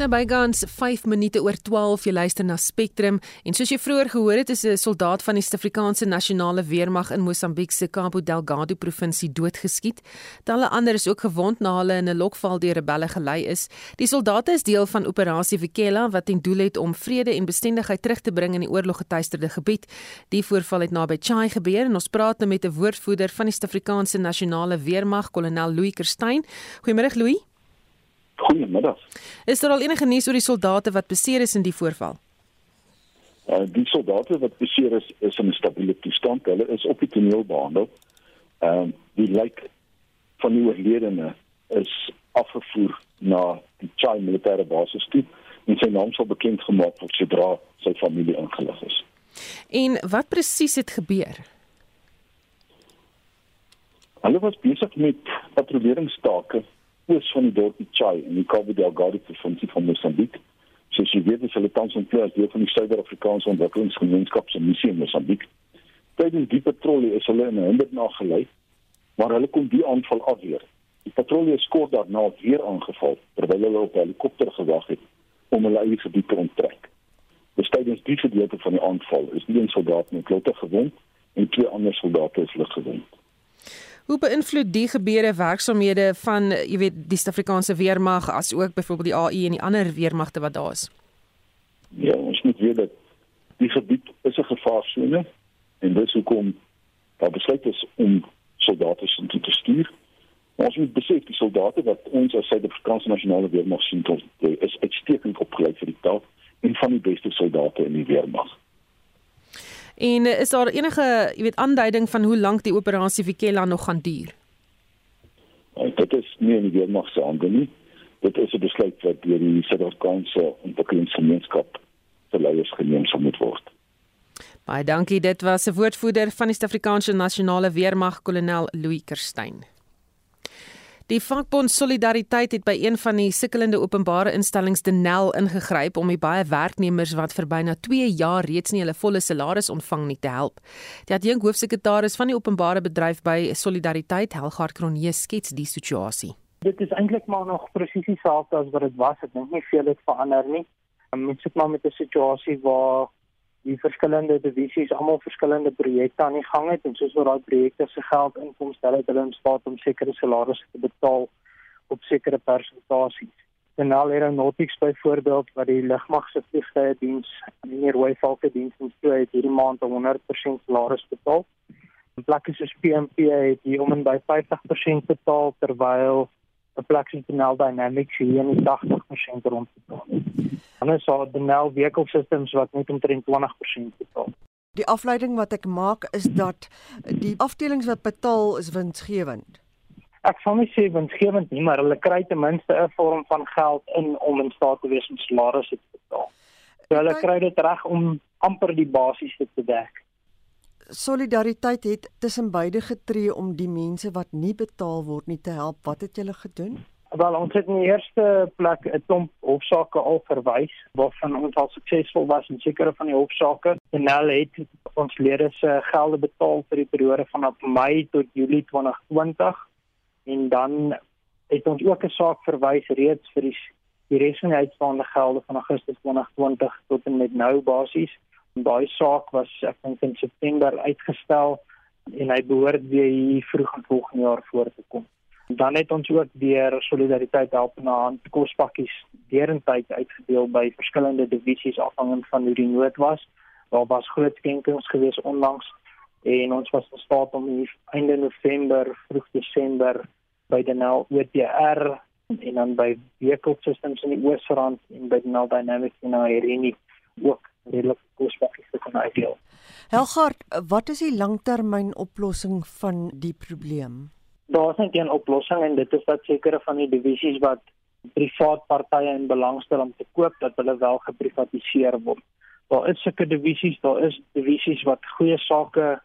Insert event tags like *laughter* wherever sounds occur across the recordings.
nou bygans 5 minute oor 12 jy luister na Spectrum en soos jy vroeër gehoor het is 'n soldaat van die Suid-Afrikaanse Nasionale Weermag in Mosambiek se Cabo Delgado provinsie doodgeskiet. Talle ander is ook gewond na hulle in 'n lokval deur rebelle gelei is. Die soldate is deel van operasie Vikela wat ten doel het om vrede en bestendigheid terug te bring in die oorloggetuisterde gebied. Die voorval het naby Chai gebeur en ons praat nou met 'n woordvoerder van die Suid-Afrikaanse Nasionale Weermag, kolonel Louis Kerstyn. Goeiemôre Louis. Goeiemiddag. Is daar al enige nuus oor die soldate wat beseer is in die voorval? Uh die soldate wat beseer is is in 'n stabiele toestand. Hulle is op die toneel behandel. Ehm uh, die lijk van die oorledene is afgevoer na die Chai militêre basis toe en sy naam sal bekend gemaak word sodra sy familie ingelig is. En wat presies het gebeur? Hulle was besig met patrolleringsstake oos van die dorpie Chai in die Cabo Delgado provinsie van Mosambiek. Soos jy weet, is hulle tans in plaas deel van die Suider-Afrikaanse Ontwikkelingsgemeenskap se missie in Mosambiek. Tydens die patrollie is hulle in 'n hinder nagelei, maar hulle kon die aanval afweer. Die patrollie is kort daarna weer aangeval terwyl hulle op 'n helikopter gewag het om hulle eie gebied te onttrek. Tydens die gedeelte van die aanval is die een soldaat met lotte gewond en twee ander soldate is lig gewond. Hoe beïnvloed die gebeure werksamehede van jy weet die Suid-Afrikaanse weermag as ook byvoorbeeld die AI en die ander weermagte wat daar is? Ja, ons moet weet dat die gebied is 'n gevaarsone en dis hoekom daar besluit is om soldate in te stuur. Ons moet besef die soldate wat ons as Suid-Afrikaanse nasionale weermag sien tot is uitstekend opgeleid vir die taak en van die beste soldate in die weermag. En is daar enige, jy weet, aanduiding van hoe lank die operasie Vikela nog gaan duur? Nou, dit is nie in die weermag se hande nie. Dit is 'n besluit wat deur die Suid-Afrikaanse ontwikkelingsgemeenskap te leiers geneem sal moet word. Baie dankie. Dit was 'n woordvoerder van die Suid-Afrikaanse Nasionale Weermag, kolonel Louis Kerstyn. Die vakbond Solidariteit het by een van die sukkelende openbare instellings Denel ingegryp om die baie werknemers wat vir byna 2 jaar reeds nie hulle volle salaris ontvang nie te help. Die adjunk hoofsekretaris van die openbare bedryf by Solidariteit, Helgaard Kronje, skets die situasie. Dit is eintlik maar nog presies dieselfde as wat dit was. Ek dink nie veel het verander nie. Ons sit maar met 'n situasie waar die verskillende divisies almal verskillende projekte aan die gang het en soos wat daai projekte se geld inkomste hulle het hulle in staat om sekere salarisse te betaal op sekere persentasies. Denal Aeronautics byvoorbeeld wat die lugmag se vliegtye diens, meneer Royvalke diens ons toe het hierdie maand 100% salaris betaal. En plekke soos PMP het hier om en by 50% betaal terwyl 'n plek soos Denal Dynamics hier in 80% rondbetaal. Dan is daar Denel Vehicle Systems wat net omtrent 20% betaal. Die afleiding wat ek maak is dat die afdelings wat betaal is winsgewend. Ek sal nie sê winsgewend nie, maar hulle kry ten minste 'n vorm van geld in om in staat te wees om salarisse te betaal. So hulle kry dit reg om amper die basiese te dek. Solidariteit het tussen beide getree om die mense wat nie betaal word nie te help. Wat het julle gedoen? Wel, ons het in die eerste plek 'n klomp hofsaake al verwys waarvan ons al suksesvol was in sekere van die hofsaake. Denel het ons lede se gelde betaal vir die periode vanaf Mei tot Julie 2020 en dan het ons ook 'n saak verwys reeds vir die die res van die uitstaande gelde van Augustus 2020 tot en met nou basies. En daai saak was ek dink in September uitgestel en hy behoort weer hier vroeg in volgende jaar voor te kom. Dan het ons ook deur solidariteit help na hand kospakkies derentyd uitgedeel by verskillende divisies afhangend van hoe die nood was. Daar was groot skenkings gewees onlangs en ons was in staat om hier einde November, vroeg Desember by die nou OTR en dan by Vehicle Systems in die Oosrand en by Denel Dynamics in Irene ook redelike kospakkies te kan uitdeel. Helgard, wat is die langtermyn oplossing van die probleem? Daar's net een oplossing en dit is dat sekere van die divisies wat privaat partye in belang stel om te koop dat hulle wel geprivatiseer word. Daar is sulke divisies, daar is divisies wat goeie sake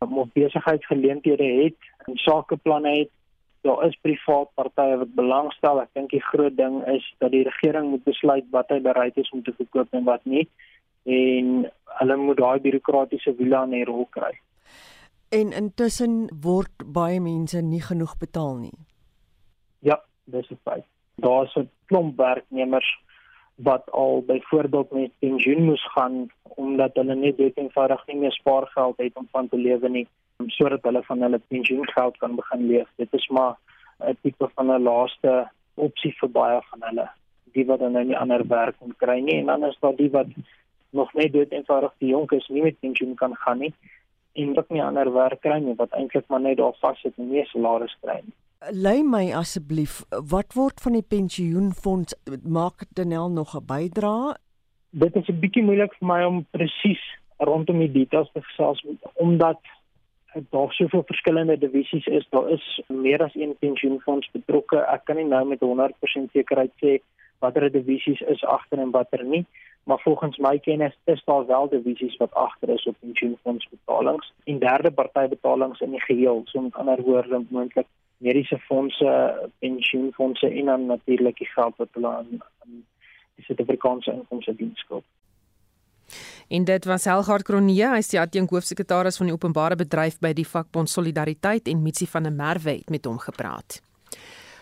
of besigheidsgeleenthede het en sakeplanne het. Daar is privaat partye wat belangstel. Ek dink die groot ding is dat die regering moet besluit wat hy bereid is om te verkoop en wat nie en hulle moet daai bureaukratiese wiele aan die rol kry. En intussen word baie mense nie genoeg betaal nie. Ja, dis 'n feit. Daar's 'n klomp werknemers wat al byvoorbeeld met pensioen moes gaan omdat hulle net dit eenvoudig nie meer spaargeld het om van te lewe nie sodat hulle van hulle pensioengeld kan begin leef. Dit is maar 'n tipe van 'n laaste opsie vir baie van hulle die wat dan nou nie ander werk kan kry nie en dan is daar die wat nog net dit eenvoudig die jonk is nie met pensioen kan gaan nie en wat nie ander werk kry nie wat eintlik maar net daar vassit en nie salaris kry nie. Lei my asseblief, wat word van die pensioenfonds? Maak Danel nog 'n bydrae? Dit is 'n bietjie moeilik vir my om presies rondom die details te gesels omdat daar soveel verskillende divisies is. Daar is meer as een pensioenfonds betrokke. Ek kan nie nou met 100% sekerheid sê watter divisies is agter en watter nie, maar volgens my kennis is daar wel divisies wat agter is op pensioenfondsbetalings en derde partybetalings in die geheel, so met ander woorde moontlik mediese fondse, pensioenfondse en dan natuurlik die geld wat hulle aan, aan die Suid-Afrikaanse inkomste diens skuld. En dit was Helgard Kronee, hy is die adjunk hoofsekretaris van die openbare bedryf by die vakbond Solidariteit en Mitsi van der Merwe het met hom gepraat.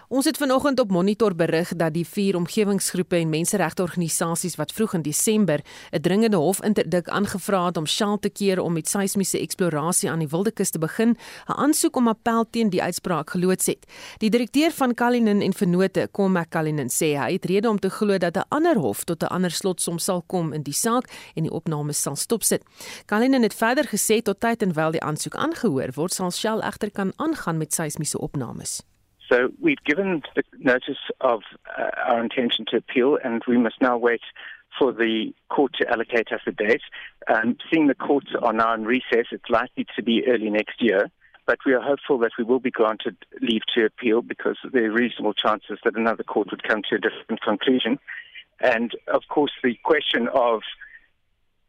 Ons het vanoggend op Monitor berig dat die vier omgewingsgroepe en menseregteorganisasies wat vroeg in Desember 'n dringende hofinterdik aangevra het om Shell te keer om met seismiese eksplorasie aan die Wildekus te begin, 'n aansoek om appel teen die uitspraak geloods het. Die direkteur van Kalinin en Vennote, Komak Kalinin, sê hy het rede om te glo dat 'n ander hof tot 'n ander slotsom sal kom in die saak en die opnames sal stopsit. Kalinin het verder gesê tot tyd en wyl die aansoek aangehoor word, sal Shell egter kan aangaan met seismiese opnames. So we've given the notice of uh, our intention to appeal, and we must now wait for the court to allocate us a date. Um, seeing the courts are now in recess, it's likely to be early next year. But we are hopeful that we will be granted leave to appeal because there are reasonable chances that another court would come to a different conclusion. And of course, the question of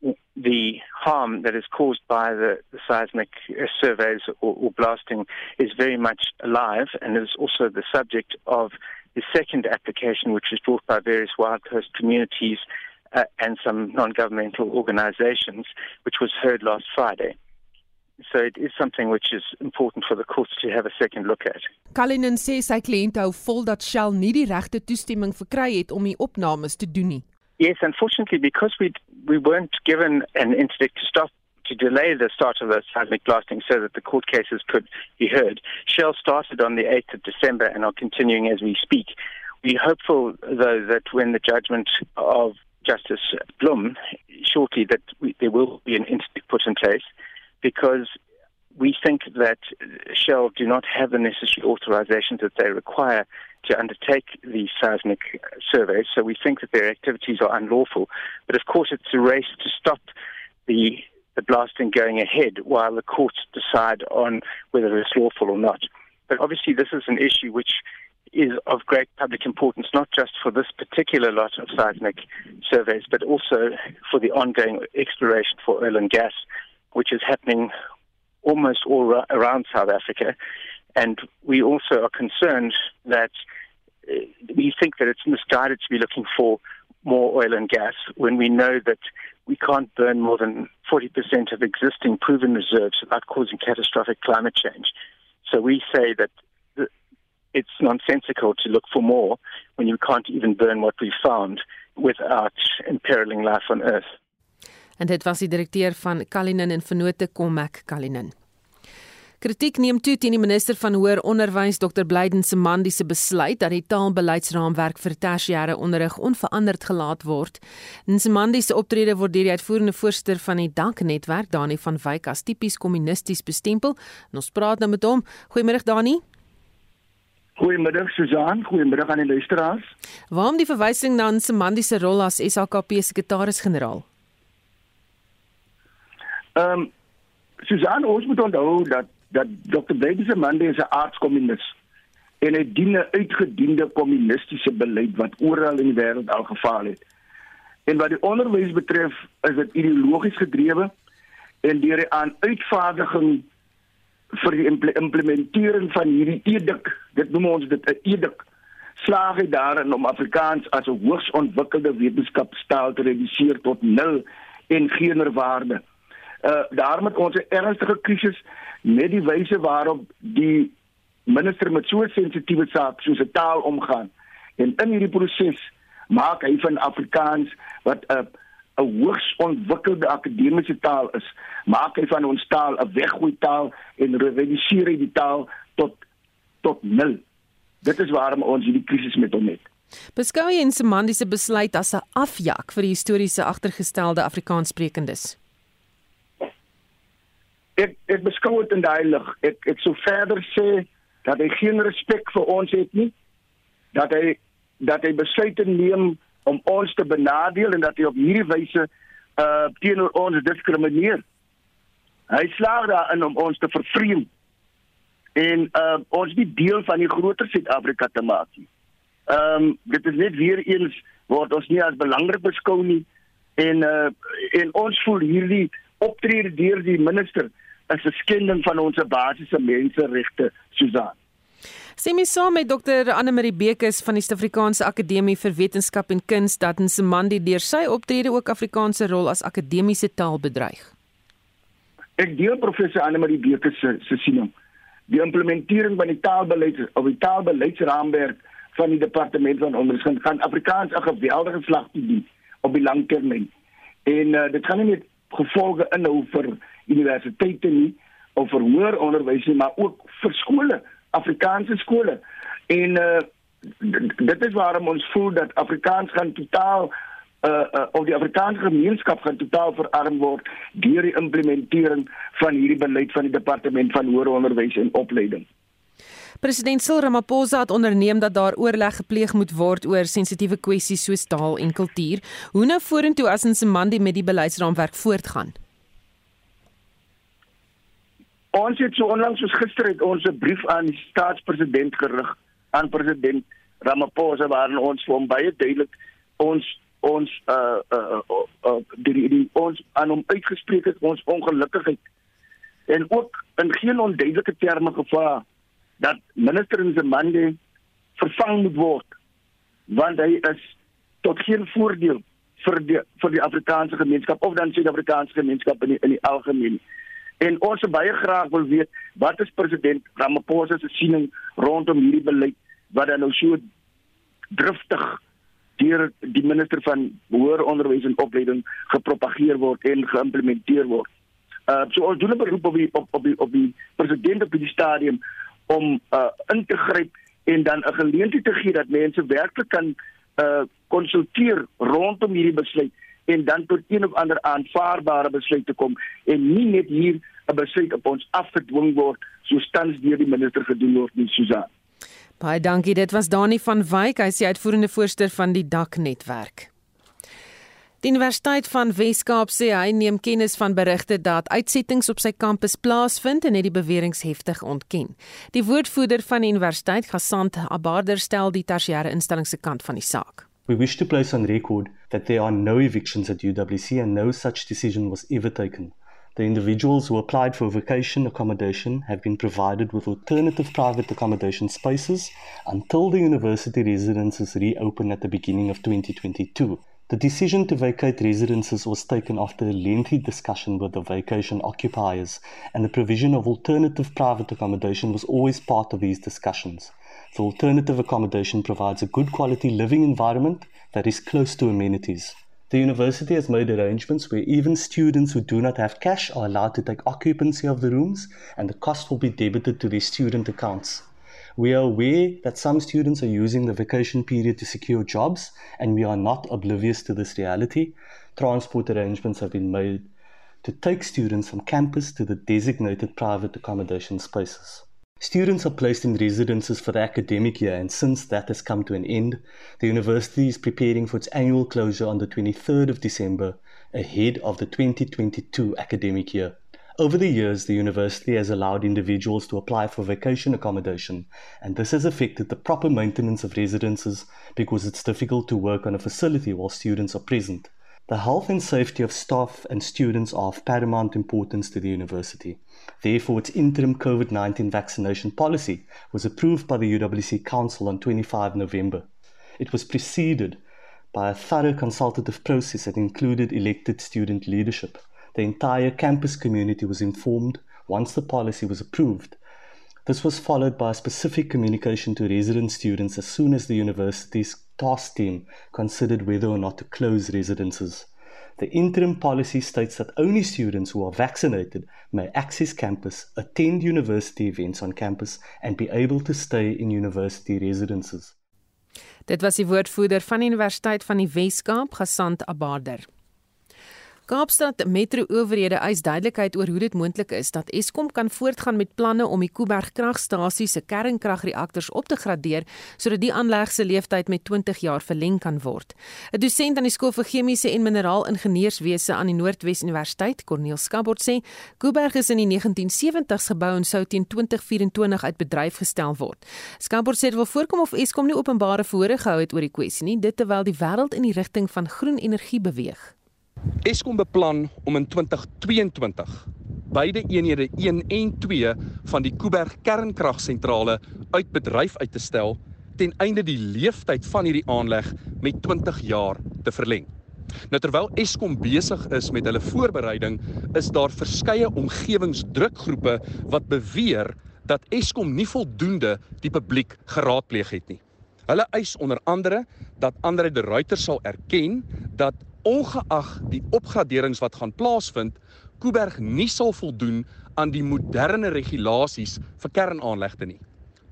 the harm that is caused by the, the seismic uh, surveys or, or, blasting is very much alive and is also the subject of the second application, which was brought by various Wild Coast communities uh, and some non governmental organizations, which was heard last Friday. So it is something which is important for the courts to have a second look at. Kalinin sê sy kliënte hou vol dat Shell nie die regte toestemming verkry het om die opnames te doen nie. Yes, unfortunately, because we we weren't given an interdict to stop to delay the start of the seismic blasting so that the court cases could be heard. Shell started on the 8th of December and are continuing as we speak. We're hopeful, though, that when the judgment of Justice Blum shortly, that we, there will be an interdict put in place because we think that Shell do not have the necessary authorizations that they require to undertake these seismic surveys. So we think that their activities are unlawful. But of course, it's a race to stop the the blasting going ahead while the courts decide on whether it's lawful or not. But obviously, this is an issue which is of great public importance, not just for this particular lot of seismic surveys, but also for the ongoing exploration for oil and gas, which is happening almost all around South Africa. And we also are concerned that uh, we think that it's misguided to be looking for more oil and gas when we know that we can't burn more than 40% of existing proven reserves without causing catastrophic climate change. So we say that it's nonsensical to look for more when you can't even burn what we found without imperiling life on Earth. En dit was die direkteur van Kalinin en Vennote Komak Kalinin. Kritiek neem toe teen die minister van hoër onderwys Dr Blyden Semandi se besluit dat die taalbeleidsraamwerk vir tersiêre onderrig onveranderd gelaat word. Semandi se optrede word deur die uitvoerende voorsitter van die Dank netwerk, Dani van Wyk, as tipies kommunisties bestempel. En ons praat nou met hom. Goeiemôre Dani. Goeiemiddag Susan, goeiemiddag aan die luisteraars. Waarom die verwysing na Semandi se rol as SHKP sekretaris-generaal? Ehm um, Susan, ons moet onthou dat dat Dr. Blydense Mande is 'n aardskommunis en hy dien 'n uitgediende kommunistiese beleid wat oral in die wêreld al gefaal het. En wat die onderwys betref, is dit ideologies gedrewe en deur die aan uitvaardiging vir die implementering van hierdie edik, dit noem ons dit 'n edik, slaag hy daarin om Afrikaans as 'n hoogs ontwikkelde wetenskapstaal te reduseer tot nul en geen waarde. Uh daarom het ons 'n ernstige krisis met die wyse waarop die minister met so 'n sensitiewe saak soos 'n taal omgaan. En in hierdie proses maak hy van Afrikaans wat 'n 'n hoogs ontwikkelde akademiese taal is, maak hy van ons taal 'n weggooi taal en reduseer hy die taal tot tot nul. Dit is waarom ons hierdie krisis met hom het. Beskou jy Nsimandi se besluit as 'n afjak vir die historiese agtergestelde Afrikaanssprekendes? Ek ek beskou dit in daai lig. Ek ek sou verder sê dat hy geen respek vir ons het nie. Dat hy dat hy besluite neem om ons te benadeel en dat hy op hierdie wyse uh teenoor ons diskrimineer. Hy slaag daarin om ons te vervreem en uh ons nie deel van die groter Suid-Afrika te maak nie. Ehm um, dit is net weer eens word ons nie as belangrik beskou nie en uh en ons voel hierdie optrede deur die minister is 'n skending van ons basiese menseregte Susan. My saam met Dr Anne Marie Bekes van die Suid-Afrikaanse Akademie vir Wetenskap en Kuns dat Nsimandi deur sy optrede ook Afrikaanse rol as akademiese taal bedreig. Ek deel professor Anne Marie Bekes se se siening. Die implementering van die taalbeleid of die taalbeleidsraamwerk van die departement van onderwys gaan Afrikaans 'n geweldige slag doen op die lang termyn. En uh, dit gaan nie net gevolge inhou vir universiteite nie of vir hoër onderwys nie, maar ook vir skole, Afrikaanse skole. En uh, dit is waarom ons voel dat Afrikaans gaan totaal uh, uh of die Afrikaanse gemeenskap gaan totaal verarm word deur die implementering van hierdie beleid van die departement van hoër onderwys en opleiding. President Cyril Ramaphosa het onderneem dat daar oorleg gepleeg moet word oor sensitiewe kwessies soos taal en kultuur. Hoe nou vorentoe as Nsimandi met die beleidsraamwerk voortgaan? Ons het so onlangs soos gister het ons 'n brief aan die staatspresident gerig aan president Ramaphosa waarin ons hom baie duidelik ons ons uh uh, uh, uh die, die ons aan hom uitgespreek het ons ongelukkigheid en ook in geen onduidelike terme gevra dat minister Nzimande vervang moet word want hy is tot geen voordeel vir die vir die Afrikaanse gemeenskap of dan Suid-Afrikaanse gemeenskap in die, in die algemeen. En ons sou baie graag wil weet wat is president Ramaphosa se siening rondom hierdie beleid wat dan nou so driftig deur die minister van hoër onderwys en opleiding gepropageer word en geïmplementeer word. Uh so ons doen 'n beroep op die op, op die op die president op die stadium om uh, in te gryp en dan 'n geleentheid te gee dat mense werklik kan uh konsulteer rondom hierdie besluit en dan tot een of ander aanvaarbare besluit te kom en nie net hier 'n besluit op ons afgedwing word soos tans deur die minister gedoen word nie Susan. Baie dankie. Dit was Dani van Wyk, hy is die uitvoerende voorsteur van die Dak netwerk. Die Universiteit van Wes-Kaap sê hy neem kennis van berigte dat uitsettings op sy kampus plaasvind en het die beweringe heftig ontken. Die woordvoerder van die universiteit, Gasant Abarder, stel die tersiêre instelling se kant van die saak. We wish to place on record that there are no evictions at UWC and no such decision was ever taken. The individuals who applied for vacation accommodation have been provided with alternative private accommodation spaces until the university residences reopen at the beginning of 2022. The decision to vacate residences was taken after a lengthy discussion with the vacation occupiers, and the provision of alternative private accommodation was always part of these discussions. The alternative accommodation provides a good quality living environment that is close to amenities. The university has made arrangements where even students who do not have cash are allowed to take occupancy of the rooms, and the cost will be debited to their student accounts. We are aware that some students are using the vacation period to secure jobs, and we are not oblivious to this reality. Transport arrangements have been made to take students from campus to the designated private accommodation spaces. Students are placed in residences for the academic year, and since that has come to an end, the university is preparing for its annual closure on the 23rd of December ahead of the 2022 academic year. Over the years, the university has allowed individuals to apply for vacation accommodation, and this has affected the proper maintenance of residences because it's difficult to work on a facility while students are present. The health and safety of staff and students are of paramount importance to the university. Therefore, its interim COVID 19 vaccination policy was approved by the UWC Council on 25 November. It was preceded by a thorough consultative process that included elected student leadership. The entire campus community was informed once the policy was approved. This was followed by a specific communication to resident students as soon as the university's task team considered whether or not to close residences. The interim policy states that only students who are vaccinated may access campus, attend university events on campus, and be able to stay in university residences. Dit was die woordvoerder van die Universiteit van die Wes-Kaap, Gasant Abader. Kaapstad Metro owerhede eis duidelikheid oor hoe dit moontlik is dat Eskom kan voortgaan met planne om die Kuiberg kragstasie se kernkragreaktors op te gradeer sodat die aanleg se lewensduur met 20 jaar verleng kan word. 'n Dosent aan die skool vir chemiese en mineraalingenieurswese aan die Noordwes Universiteit, Corneel Skabort sê, Kuiberg is in die 1970s gebou en sou teen 2024 uit bedryf gestel word. Skabort sê dit wil voorkom of Eskom nie openbare verhore gehou het oor die kwessie nie, dit terwyl die wêreld in die rigting van groen energie beweeg. Eskom beplan om in 2022 beide eenhede 1 en 2 van die Kuiberg kernkragsentrale uit bedryf uit te stel ten einde die lewensduur van hierdie aanleg met 20 jaar te verleng. Nou terwyl Eskom besig is met hulle voorbereiding, is daar verskeie omgewingsdrukgroepe wat beweer dat Eskom nie voldoende die publiek geraadpleeg het nie. Hulle eis onder andere dat Andre de Ruyter sal erken dat ongeag die opgraderings wat gaan plaasvind, Kuiberg nie sal voldoen aan die moderne regulasies vir kernaanlegte nie.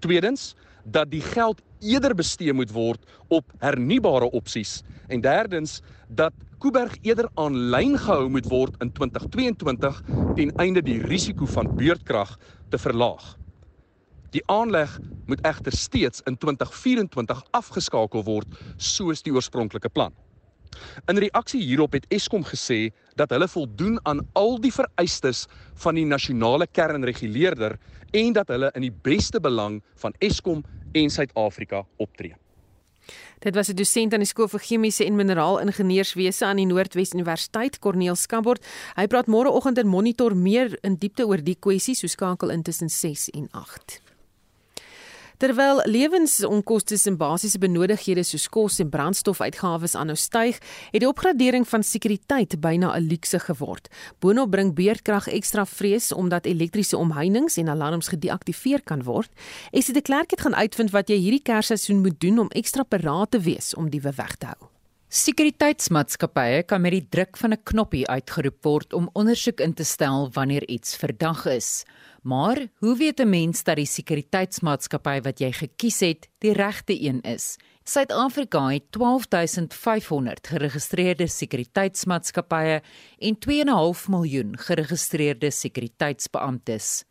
Tweedens, dat die geld eerder bestee moet word op hernubare opsies en derdens dat Kuiberg eerder aanlyn gehou moet word in 2022 ten einde die risiko van beurtkrag te verlaag. Die aanleg moet egter steeds in 2024 afgeskakel word soos die oorspronklike plan. In reaksie hierop het Eskom gesê dat hulle voldoen aan al die vereistes van die nasionale kernreguleerder en dat hulle in die beste belang van Eskom en Suid-Afrika optree. Dit was 'n dosent aan die skool vir chemiese en mineraalingenieurswese aan die Noordwes Universiteit, Corneel Skambort. Hy praat môreoggend in Monitor meer in diepte oor die kwessie, so skakel intussen 6 en 8. Terwyl lewensonkoste en basiese benodighede soos kos en brandstofuitgawes aanhou styg, het die opgradering van sekuriteit byna 'n luukse geword. Boonop bring beerdkrag ekstra vrees omdat elektriese omheinings en alarms gedeaktiveer kan word. Esie de Klerk het gaan uitvind wat jy hierdie kersseisoen moet doen om ekstra paraat te wees om die weg te hou. Sekuriteitsmaatskappye kan met die druk van 'n knoppie uitgeroep word om ondersoek in te stel wanneer iets verdag is. Maar hoe weet 'n mens dat die sekuriteitsmaatskappy wat jy gekies het, die regte een is? Suid-Afrika het 12500 geregistreerde sekuriteitsmaatskappye en 2.5 miljoen geregistreerde sekuriteitsbeamptes.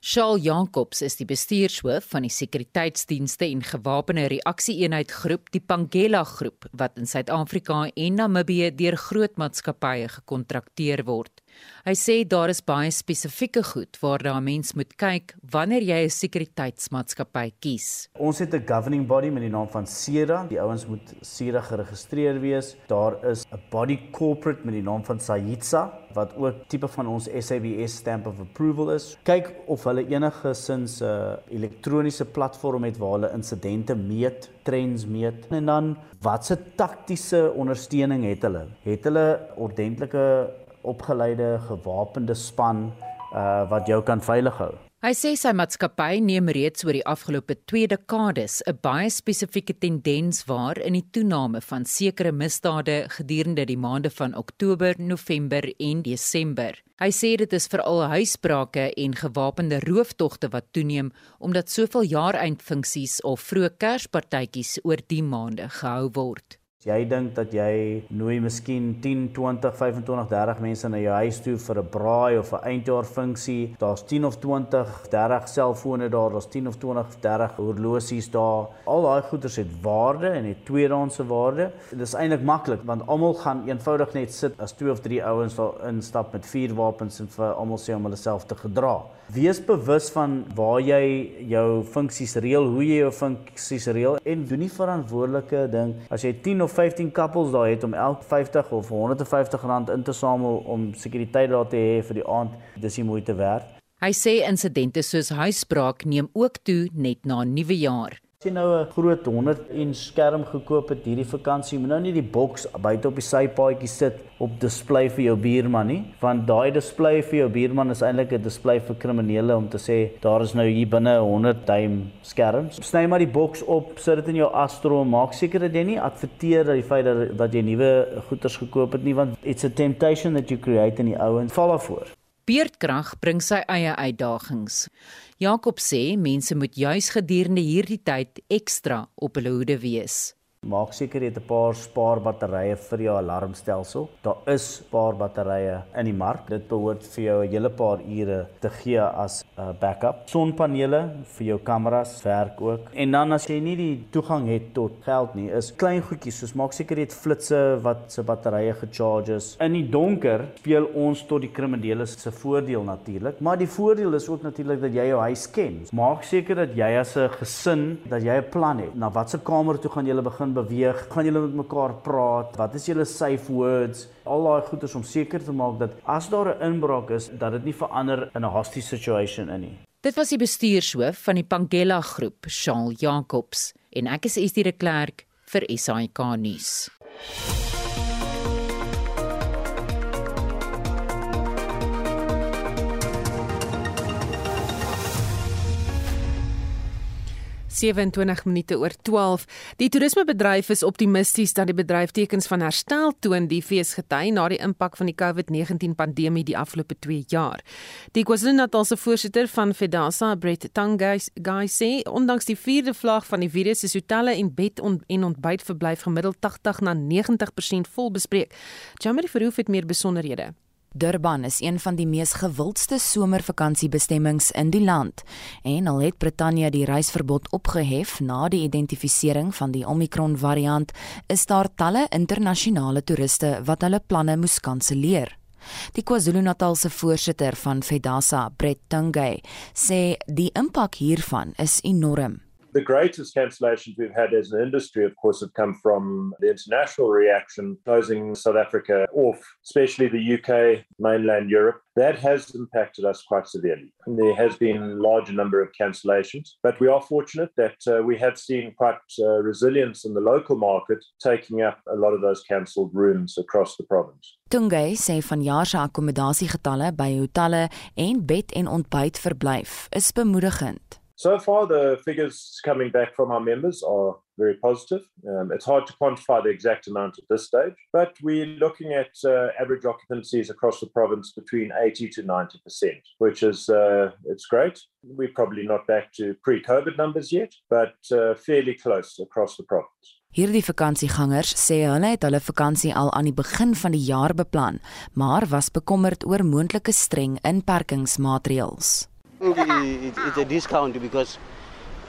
Shaal Jacobs is die bestuurshoof van die sekuriteitsdienste en gewapende reaksie-eenheid groep, die Pangela groep, wat in Suid-Afrika en Namibië deur groot maatskappye gekontrakteer word. Hy sê daar is baie spesifieke goed waarna 'n mens moet kyk wanneer jy 'n sekuriteitsmaatskappy kies. Ons het 'n governing body met die naam van SERA. Die ouens moet SERA geregistreer wees. Daar is 'n body corporate met die naam van SAHITSA wat ook tipe van ons SABS stamp of approval is. Kyk of hulle enige sins 'n uh, elektroniese platform het waar hulle insidente meet, trends meet en dan watse taktiese ondersteuning het hulle? Het hulle ordentlike opgeleide gewapende span uh wat jou kan veilig hou. Hy sê sy maatskappy neem reeds oor die afgelope 2 dekades 'n baie spesifieke tendens waar in die toename van sekere misdade gedurende die maande van Oktober, November en Desember. Hy sê dit is veral huisbrake en gewapende rooftogte wat toeneem omdat soveel jaareindfunksies of vroeë Kerspartytjies oor die maande gehou word. Jy dink dat jy nooi miskien 10, 20, 25, 30 mense na jou huis toe vir 'n braai of 'n eindjaar funksie. Daar's 10 of 20, 30 selfone daar, daar's 10 of 20, 30 horlosies daar. Al daai goederes het waarde en het tweedehandse waarde. Dit is eintlik maklik want almal gaan eenvoudig net sit as twee of drie ouens daar instap met vier wapens en vir almal sê om hulle self te gedra. Wees bewus van waar jy jou funksies reël, hoe jy jou funksies reël en doen nie verantwoordelike ding as jy 10 of 15 couples daar het om elk 50 of 150 rand in te samel om sekuriteit daar te hê vir die aand, dis nie moeite werd. Hy sê insidente soos huisbraak neem ook toe net na nuwe jy nou 'n groot 100 inch skerm gekoop het hierdie vakansie, moet nou nie die boks buite op die sypaadjie sit op display vir jou buurman nie, want daai display vir jou buurman is eintlik 'n display vir kriminele om te sê daar is nou hier binne 100 duim skerms. Sny maar die boks op, sit dit in jou Astro, maak seker dat jy nie adverteer dat die feit dat dat jy nuwe goederes gekoop het nie, want it's a temptation that you create in die ouens val daarvoor. Beerdkrag bring sy eie uitdagings. Jakob sê mense moet juis gedurende hierdie tyd ekstra op hulle hoede wees. Maak seker jy het 'n paar spaarbatterye vir jou alarmstelsel. Daar is spaarbatterye in die mark. Dit behoort vir jou 'n hele paar ure te gee as 'n uh, backup. Sonpanele vir jou kameras werk ook. En dan as jy nie die toegang het tot geld nie, is klein goedjies soos maak seker jy het flitsse wat se batterye gecharge is. In die donker speel ons tot die kriminele se voordeel natuurlik, maar die voordeel is ook natuurlik dat jy jou huis ken. Maak seker dat jy as 'n gesin dat jy 'n plan het. Na watter kamer toe gaan jy begin beweeg? Gaan julle met mekaar praat? Wat is julle safe words? Al daai goeders om seker te maak dat as daar 'n inbraak is, dat dit nie verander in 'n hostage situation in nie. Dit was die bestuurshoof van die Pangela groep, Shaal Jacobs, en ek is Estie de Klerk vir SAK nuus. 27 minute oor 12. Die toerismebedryf is optimisties dat die bedryf tekens van herstel toon die feesgety na die impak van die COVID-19 pandemie die afgelope 2 jaar. Die KwaZulu-Natal se voorsitter van Fedasa, Brett Tangai, sê ondanks die vierde vlaag van die virus is hotelle en bed en ontbytverblyf gemiddeld 80 na 90% vol bespreek. Jamie Verhoef het meer besonderhede. Durban is een van die mees gewildste somervakansiebestemmings in die land en al het Brittanje die reisverbod opgehef na die identifisering van die Omicron variant, is daar talle internasionale toeriste wat hulle planne moes kanselleer. Die KwaZulu-Natal se voorsitter van Fedasa, Brett Tungay, sê die impak hiervan is enorm. The greatest cancellations we've had as an industry, of course, have come from the international reaction, closing South Africa off, especially the UK, mainland Europe. That has impacted us quite severely. And there has been a larger number of cancellations, but we are fortunate that uh, we have seen quite uh, resilience in the local market, taking up a lot of those cancelled rooms across the province. Tungay sê vanjaar se akkommodasiegetalle by hotelle en bed en ontbytverblyf is bemoedigend. So far, the figures coming back from our members are very positive. Um, it's hard to quantify the exact amount at this stage, but we're looking at uh, average occupancies across the province between 80 to 90 percent, which is uh, it's great. We're probably not back to pre-COVID numbers yet, but uh, fairly close across the province. Hierdie vakansiegangers sê hulle het hulle vakansie al aan die begin van die jaar beplan, maar was bekommerd oor moontlike streng inperkingsmaatreëls. It, it's a discount because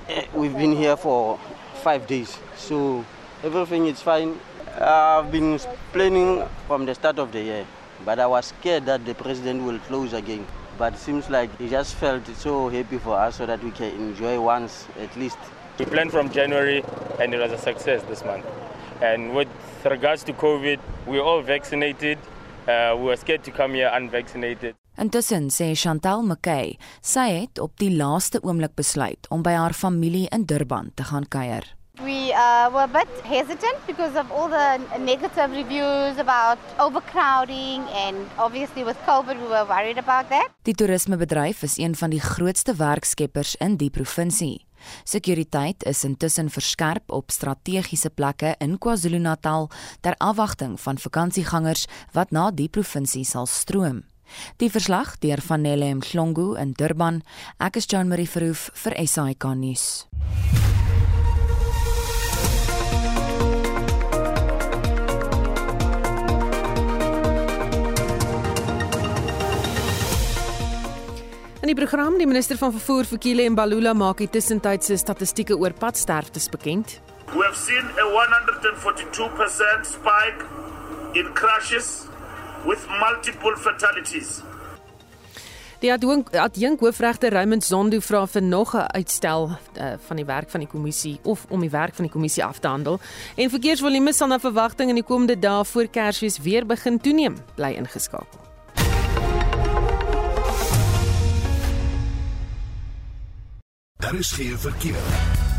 eh, we've been here for five days, so everything is fine. I've been planning from the start of the year, but I was scared that the president will close again. But it seems like he just felt so happy for us so that we can enjoy once at least. We planned from January and it was a success this month. And with regards to COVID, we're all vaccinated. Uh, we were scared to come here unvaccinated. Intussen sê Chantal McKay, sy het op die laaste oomblik besluit om by haar familie in Durban te gaan kuier. We uh, were a bit hesitant because of all the negative reviews about overcrowding and obviously with COVID we were worried about that. Die toerismebedryf is een van die grootste werkskeppers in die provinsie. Sekuriteit is intussen verskerp op strategiese plekke in KwaZulu-Natal ter afwagting van vakansiegangers wat na die provinsie sal stroom. Die verslag deur Vanelle Mhlongo in Durban. Ek is Jean Marie Verhoef vir SAK nuus. In die program die minister van vervoer Fikile Mbalula maak die tussentydse statistieke oor padsterftes bekend. We have seen a 142% spike in crashes with multiple fatalities. Die adjunk hoofregter Raymond Zondo vra vir nog 'n uitstel uh, van die werk van die kommissie of om die werk van die kommissie af te handel. En verkeersvolume sal na verwagting in die komende dae voor Kersfees weer begin toeneem. Bly ingeskakel. Daar is geen verkeer.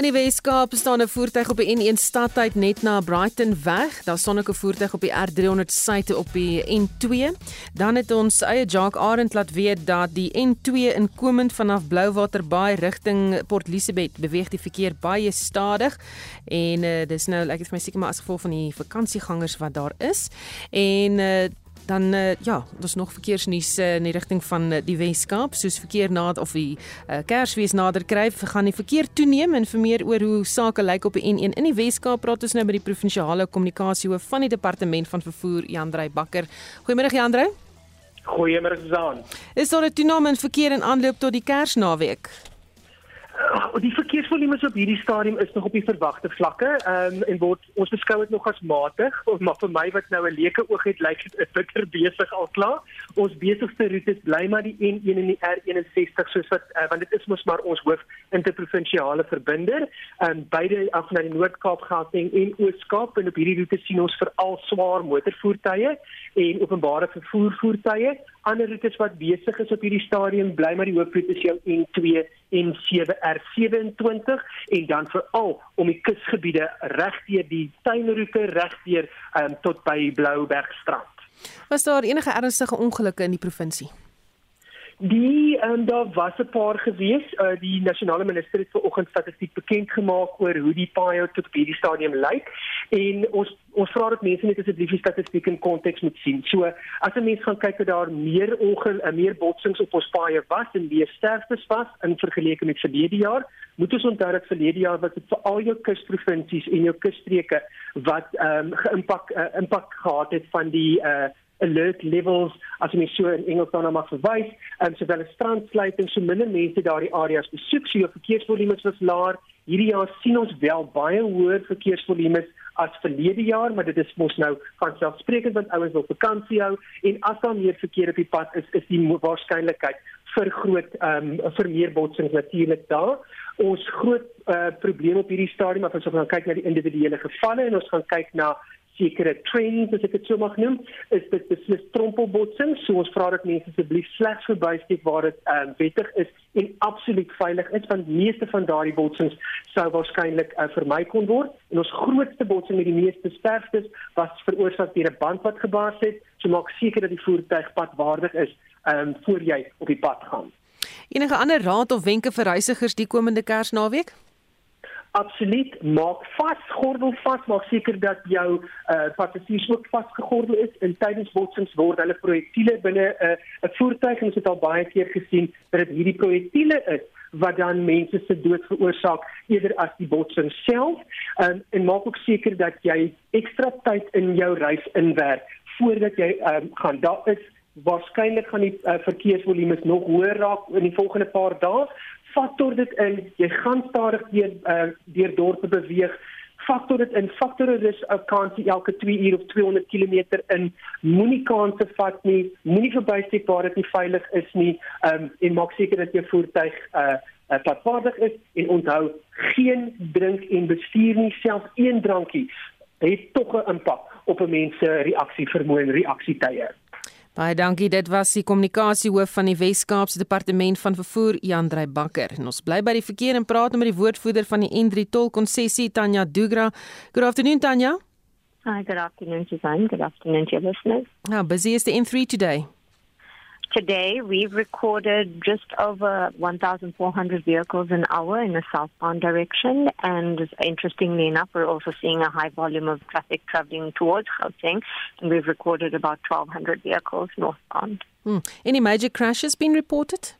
In die Weskaap staan 'n voertuig op die N1 stadtyd net na Brighton weg. Daar staan ook 'n voertuig op die R300 suide op die N2. Dan het ons eie Jacques Arend laat weet dat die N2 inkomend vanaf Blouwater Baai rigting Port Elizabeth beweeg die verkeer baie stadig en uh, dis nou ek het vir my seker maar as gevolg van die vakansiegangers wat daar is. En uh, dan uh, ja, daar's nog verkeersnuus uh, in die rigting van uh, die Weskaap, soos verkeer na of die uh, Kersfees nader kry, gaan die verkeer toeneem en vir meer oor hoe sake lyk op die N1 in die Weskaap praat ons nou met die provinsiale kommunikasiehoof van die departement van vervoer Jandrey Bakker. Goeiemôre Jandrey. Goeiemôre Susan. Is daar 'n toename in verkeer in aanloop tot die Kersnaweek? Die verkeersvolume op hierdie stadium is nog op die verwagte vlakke um, en word ons beskou dit nog as matig *laughs* maar vir my wat nou 'n leuke oog het lyk dit is bitter besig al klaar. Ons besigste roetes bly maar die N1 en die R61 soos wat uh, want dit is mos maar ons hoof interprovinsiale verbinder. Um, beide af na die Noord-Kaap Gauteng en Oos-Kaap en op hierdie roete sien ons veral swaar motorvoertuie en openbare vervoer voertuie ander roetes wat besig is op hierdie stadium bly maar die hoofroete is jou N2 en 7R27 en dan veral om die kusgebiede regdeur die tuinroete regdeur um, tot by Bloubergstrand. Was daar enige ernstige ongelukke in die provinsie? Die um, daar was 'n paar gewees. Uh, die nasionale minister het vanoggend statistiek bekend gemaak oor hoe die paaie tot op hierdie stadium lyk en ons ons vra dat mense net asseblief die statistiek in konteks moet sien. So as 'n mens gaan kyk dat daar meer ongeluk, uh, meer botsings op ons paaie was en meer sterftes was in vergelyking met verlede jaar, moet ons onthou dat verlede jaar was dit vir al jou kusprovinsies en jou kusstreke wat ehm um, geïmpak uh, impak gehad het van die uh alert levels as jy so in Engels dan mag verwys en sowel as strandsluiting so minder mense daardie areas besoek so jou verkeersvolume was laer. Hierdie jaar sien ons wel baie hoër verkeersvolume as verlede jaar maar dit is mos nou van selfsprekend want ouens wil vakansie hou en as daar meer verkeer op die pad is is die waarskynlikheid vir groot ehm um, vir meer botsings natuurlik daar. Ons groot uh, probleem op hierdie stadium as ons gaan kyk na die individuele gevalle en ons gaan kyk na sekere trends as ek dit so mag noem, is dit beslis trompelbotsing. So ons vra dat mense asseblief slegs verbysteek waar dit um, wettig is en absoluut veilig is want meeste van daardie botsings sou waarskynlik uh, vermy kon word. En ons grootste botsing met die meeste sterftes was veroorsaak deur 'n band wat gebars het. So maak seker dat die voertuig padwaardig is um, voor jy op die pad gaan. Enige ander raad of wenke vir reisigers die komende Kersnaweek? Absoluut, maak vas, gordel vas, maak seker dat jou uh passasiers ook vasgegordel is en tydens botsings word hulle projektiele binne 'n uh, voertuig en ons het al baie keer gesien dat dit hierdie projektiele is wat dan mense se dood veroorsaak eerder as die botsing self. Um, en maak ook seker dat jy ekstra tyd in jou reis inwerk voordat jy um, gaan. Daar is waarskynlik gaan die uh, verkeersvolume nog hoër raak in die volgende paar dae faktor dit in jy gaan stadig deur uh, deur dorpe beweeg. Faktor dit in faktor is 'n kansie elke 2 uur of 200 km in. Moenie kanse vat nie. Moenie verbysteek waar dit nie veilig is nie. Um, en maak seker dat jou voertuig uh, uh, padvaardig is en onthou geen drink en bestuur nie. Selfs een drankie het tog 'n impak op 'n mens se reaksie vermoë en reaksietye Baie dankie. Dit was die kommunikasiehoof van die Wes-Kaapse Departement van Vervoer, Jandrey Bakker. En ons bly by die verkeer en praat met die woordvoerder van die N3 tolkonssessie, Tanya Dugra. Good afternoon, Tanya. Hi, good afternoon, Suzanne. Good afternoon to your listeners. How busy is the N3 today? Today, we've recorded just over 1,400 vehicles an hour in the southbound direction. And interestingly enough, we're also seeing a high volume of traffic traveling towards Gauteng. And we've recorded about 1,200 vehicles northbound. Hmm. Any major crashes been reported?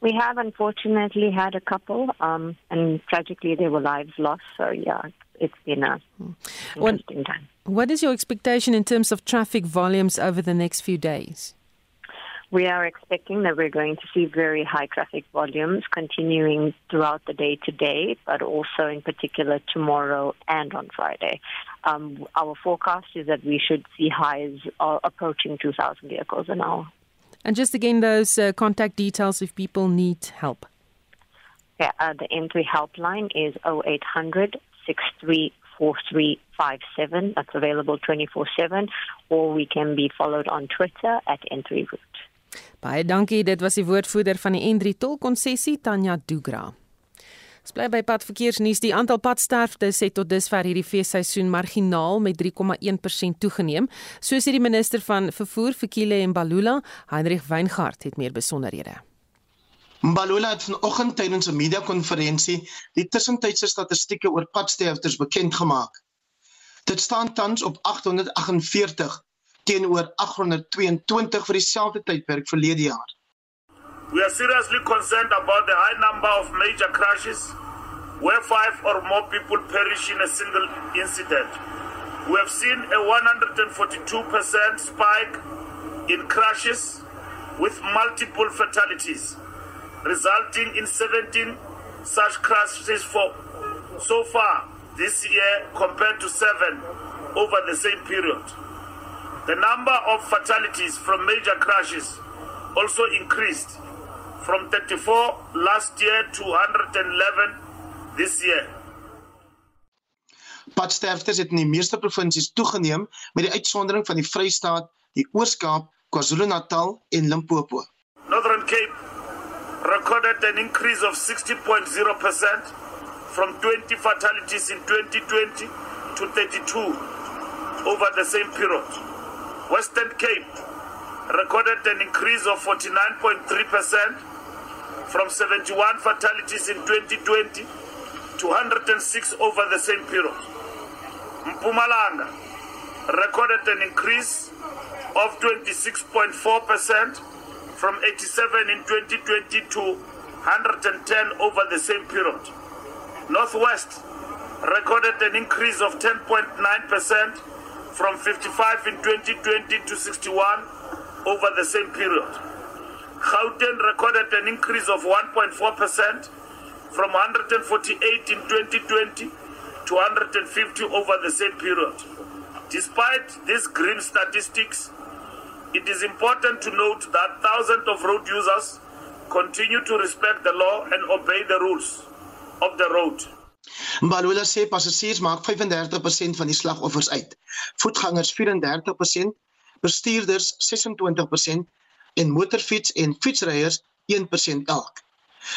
We have unfortunately had a couple, um, and tragically there were lives lost. So, yeah, it's been a hmm. interesting time. What is your expectation in terms of traffic volumes over the next few days? We are expecting that we're going to see very high traffic volumes continuing throughout the day today, but also in particular tomorrow and on Friday. Um, our forecast is that we should see highs uh, approaching 2,000 vehicles an hour. And just again, those uh, contact details if people need help. Yeah, uh, the N3 helpline is 0800 634357. That's available 24 7, or we can be followed on Twitter at N3 Route. Baie dankie, dit was die woordvoerder van die N3 tolkonssessie Tanya Dugra. Ons bly by padverkeersnuus. Die aantal padsterftes het tot dusver hierdie feesseisoen marginaal met 3,1% toegeneem, soos hierdie minister van vervoer Fikile Mbalula, Heinrich Weingart het meer besonderhede. Mbalula het vanoggend tydens 'n media-konferensie die tussentydse statistieke oor padsterftes bekend gemaak. Dit staan tans op 848 teenoor 822 vir dieselfde tydperk verlede jaar. We are seriously concerned about the high number of major crashes where five or more people perish in a single incident. We have seen a 142% spike in crashes with multiple fatalities, resulting in 17 such crashes for so far this year compared to seven over the same period. The number of fatalities from major crashes also increased from 34 last year to 111 this year. Padsterftes het in die meeste provinsies toegeneem met die uitsondering van die Vrystaat, die Oos-Kaap, KwaZulu-Natal en Limpopo. Northern Cape recorded an increase of 60.0% from 20 fatalities in 2020 to 32 over the same period. Western Cape recorded an increase of 49.3% from 71 fatalities in 2020 to 106 over the same period. Mpumalanga recorded an increase of 26.4% from 87 in 2020 to 110 over the same period. Northwest recorded an increase of 10.9% from 55 in 2020 to 61 over the same period. Gauteng recorded an increase of 1.4% from 148 in 2020 to 150 over the same period. Despite these grim statistics, it is important to note that thousands of road users continue to respect the law and obey the rules of the road. Mbalula sê passasiers maak 35% van die slagoffers uit. Voetgangers 34%, bestuurders 26% en motorfiets en fietsryers 1% elk.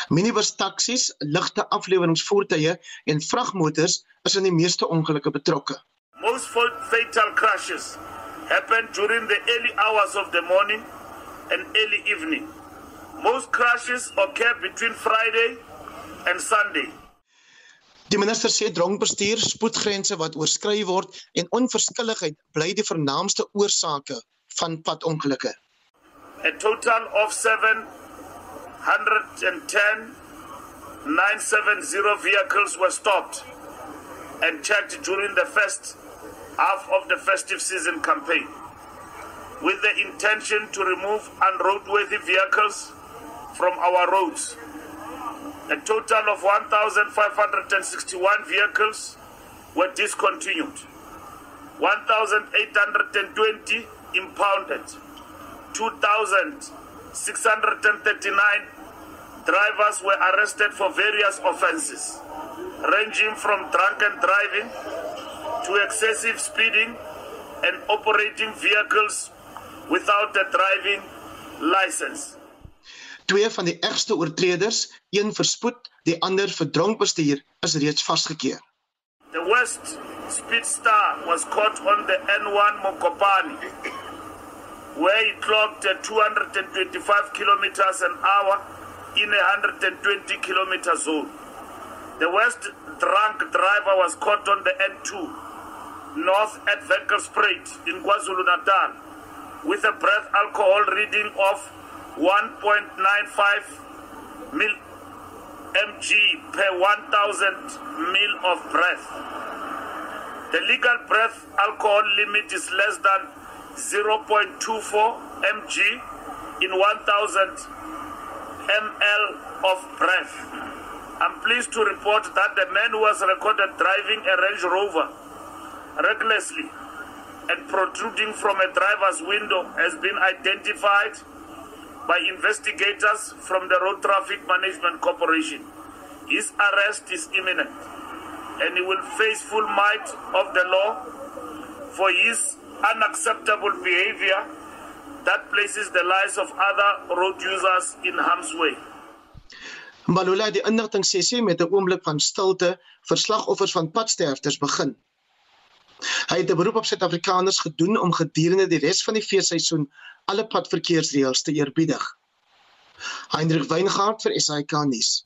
Minibus taksies, ligte afleweringsvoertuie en vragmotors is in die meeste ongelukke betrokke. Most fatal crashes happen during the early hours of the morning and early evening. Most crashes occur between Friday and Sunday. Die minister sê dronkbestuur, spoedgrense wat oorskry word en onverskilligheid bly die vernaamste oorsake van padongelukke. A total of 710 970 vehicles were stopped and checked during the first half of the festive season campaign with the intention to remove unroadworthy vehicles from our roads. A total of 1,561 vehicles were discontinued, 1,820 impounded, 2,639 drivers were arrested for various offenses, ranging from drunken driving to excessive speeding and operating vehicles without a driving license. Twee van die ergste oortreders, een vir spoed, die ander vir dronkbestuur, is reeds vasgekeer. The West Speed Star was caught on the N1 Mokopani where he clocked at 225 kilometers an hour in a 120 kilometer zone. The West drunk driver was caught on the N2 north at Venkelspruit in KwaZulu-Natal with a breath alcohol reading of 1.95 mil mg per 1000 mil of breath. The legal breath alcohol limit is less than 0.24 mg in 1000 ml of breath. I'm pleased to report that the man who was recorded driving a Range Rover recklessly and protruding from a driver's window has been identified by investigators from the Road Traffic Management Corporation. His arrest is imminent and he will face full might of the law for his unacceptable behavior that places the lives of other road users in harm's way. Mbalula het die inligtingsessie met 'n oomblik van stilte vir slagoffers van padsterfters begin. Hy het 'n beroep op Suid-Afrikaners gedoen om gedurende die res van die feesseisoen alle padverkeersreëls te eerbiedig. Hendrik Weingart vir SAK nuus.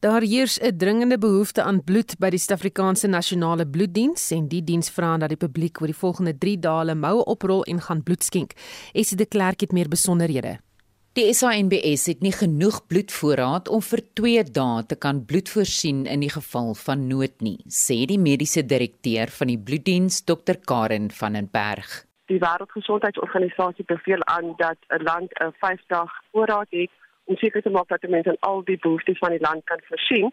Daar heers 'n dringende behoefte aan bloed by die Suid-Afrikaanse Nasionale Bloeddiens en die diens vra dat die publiek oor die volgende 3 dae hulle moue oprol en gaan bloed skenk. Esie de Klerk het meer besonderhede. Die SANBS het nie genoeg bloedvoorraad om vir 2 dae te kan bloed voorsien in die geval van nood nie, sê die mediese direkteur van die bloeddiens, Dr Karen van den Berg. Die Wêreldgesondheidsorganisasie beveel aan dat 'n land 'n 5 dae voorraad het om seker te maak dat mense al die behoeftes van die land kan voorsien.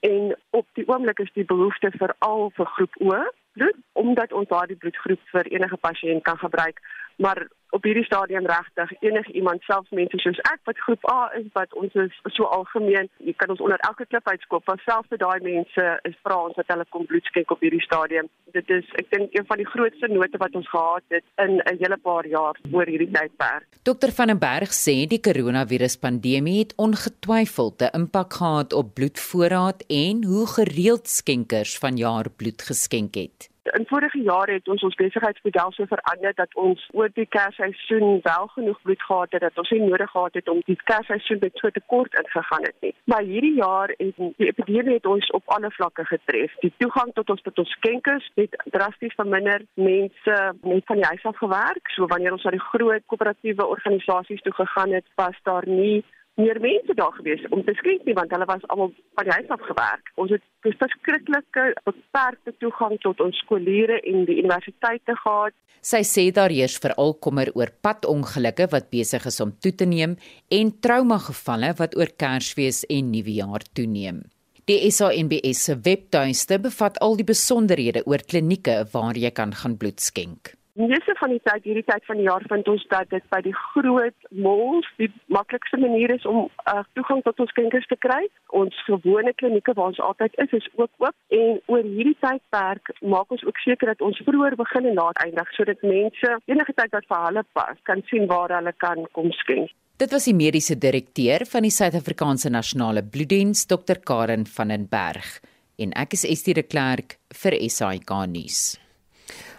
En op die oomblik is die behoefte veral vir groep O bloed omdat ons daardie bloedgroep vir enige pasiënt kan gebruik maar op hierdie stadium regtig enige iemand selfs mense soos ek wat groep A is wat ons is so algemeen jy kan ons onder elke klip uitskop want selfs vir daai mense is vra ons dat hulle kom bloed skenk op hierdie stadium. Dit is ek dink een van die grootste note wat ons gehad het in 'n hele paar jaar oor hierdie tydperk. Dr van den Berg sê die koronavirus pandemie het ongetwyfeld 'n impak gehad op bloedvoorraad en hoe gereeld skenkers vanjaar bloed geskenk het In vorige jare het ons ons besigheidsmodel so verander dat ons oor die Kersseisoen wel genoeg bloed gehad het dat ons nie nodig gehad het om die Kersseisoen met so tekort ingegaan het nie. Maar hierdie jaar het die epidemie het ons op alle vlakke getref. Die toegang tot ons tot ons skenkers het drasties verminder. Mense het van die huis af gewerk. So wanneer ons na die groot koöperatiewe organisasies toe gegaan het, was daar nie meer mense daar gewees om te skenk nie want hulle was almal van die huis af gewerk. Ons het verskriklike beperkte toegang tot ons skoolleerders en die universiteite gehad. Sy sê daar heers veral kommer oor padongelukke wat besig is om toe te neem en traumagevalle wat oor Kersfees en Nuwejaar toeneem. Die SANBS se webtuiste bevat al die besonderhede oor klinieke waar jy kan gaan bloed skenk. Meeste van die tyd hierdie tyd van die jaar vind ons dat dit by die groot malls die maklikste manier is om uh, toegang tot ons skenkers te kry. Ons gewone klinieke waar ons altyd is, is ook oop en oor hierdie tydperk maak ons ook seker dat ons vroeër begin en laat eindig sodat mense enige tyd wat vir hulle pas kan sien waar hulle kan kom skenk. Dit was die mediese direkteur van die Suid-Afrikaanse Nasionale Bloeddiens, Dr Karen van den Berg, en ek is Estie de Klerk vir SAK nuus.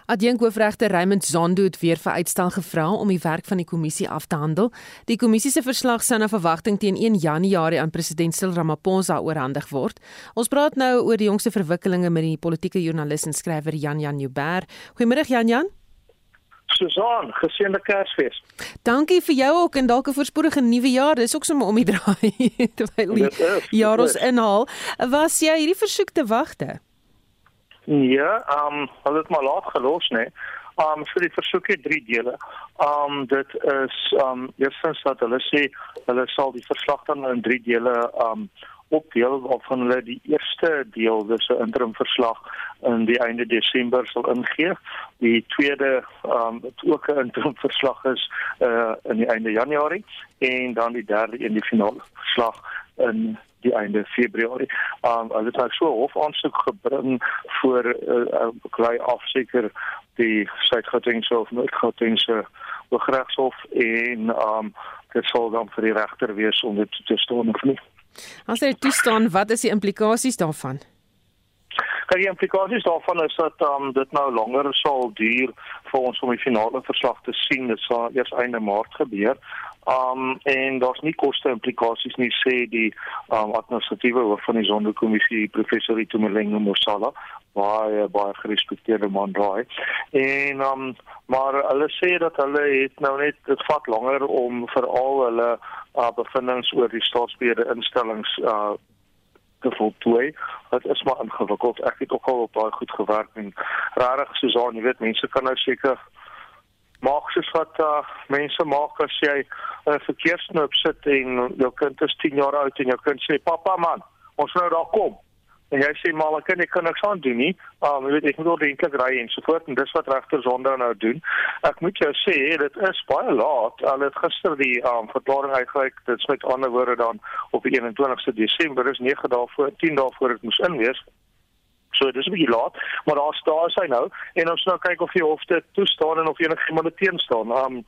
Adjunk hoofregter Raymond Zondo het weer vir uitstel gevra om die werk van die kommissie af te handel. Die kommissie se verslag sou na verwagting teen 1 Januarie aan president Cyril Ramaphosa oorhandig word. Ons praat nou oor die jongste verwikkelinge met die politieke joernalis en skrywer Jan Jan Joubert. Goeiemôre Jan Jan. Susan, geseënde Kersfees. Dankie vir jou ook en dalk 'n voorspoedige nuwe jaar. Dis ook sommer om die draai *laughs* terwyl die jaar ons inhaal. Was jy hierdie versoek te wagte? Ja, ehm um, hulle het maar laat gelos? Nee. Ehm um, vir die versoek het drie dele. Ehm um, dit is ehm um, eerstens dat hulle sê hulle sal die verslag dan in drie dele ehm um, opdeel waarvan hulle die eerste deel dis 'n interim verslag in die einde Desember sal ingee. Die tweede ehm um, wat ook 'n interim verslag is uh in die einde Januarie en dan die derde en die finale verslag in die einde Februarie. Um hulle het nou so hof aansoek gebring vir 'n uh, uh, beklei afseker die Suid-Gautengse of Noord-Gautengse Hooggeregshof en um dit sal dan vir die regter wees om dit te staan of nie. As dit toestaan, wat is die implikasies daarvan? Kyk, die implikasies daarvan is dat um, dit nou langer sal duur vir ons om die finale verslag te sien. Dit sal eers einde Maart gebeur. Um en daar's nie koste implikasies nie sê die um administratiewe hoof van die Sonderkommissie professor Itumeleng Mosala baie baie gerespekteerde man daai. En um maar hulle sê dat hulle het nou net dit vat langer om veral hulle uh, bevindinge oor die staatsbeheerde instellings uh te voltooi. Dit is maar ingewikkeld. Ek het ook al op baie goed gewerk en regtig soos aan, jy weet, mense kan nou seker maak soos wat uh, mense maak as jy 'n uh, verkeersnoop sit en jou kind is 10 jaar oud en jou kind sê pappa man ons nou daar kom. En jy sê maar ek kan ek kan niks aan doen nie. Um, jy weet ek moet ordentlik ry en so voort en dis wat regter sonder nou doen. Ek moet jou sê dit is baie laat. Al het gister die um, verklaring uitgereik. Dit sê met ander woorde dan op die 21ste Desember is 9 dae voor 10 dae voor dit moes inwees So dis 'n bietjie laat, maar daar staan hy nou en ons nou kyk of die hof dit toestaan en of enige iemand dit teenstaan. Um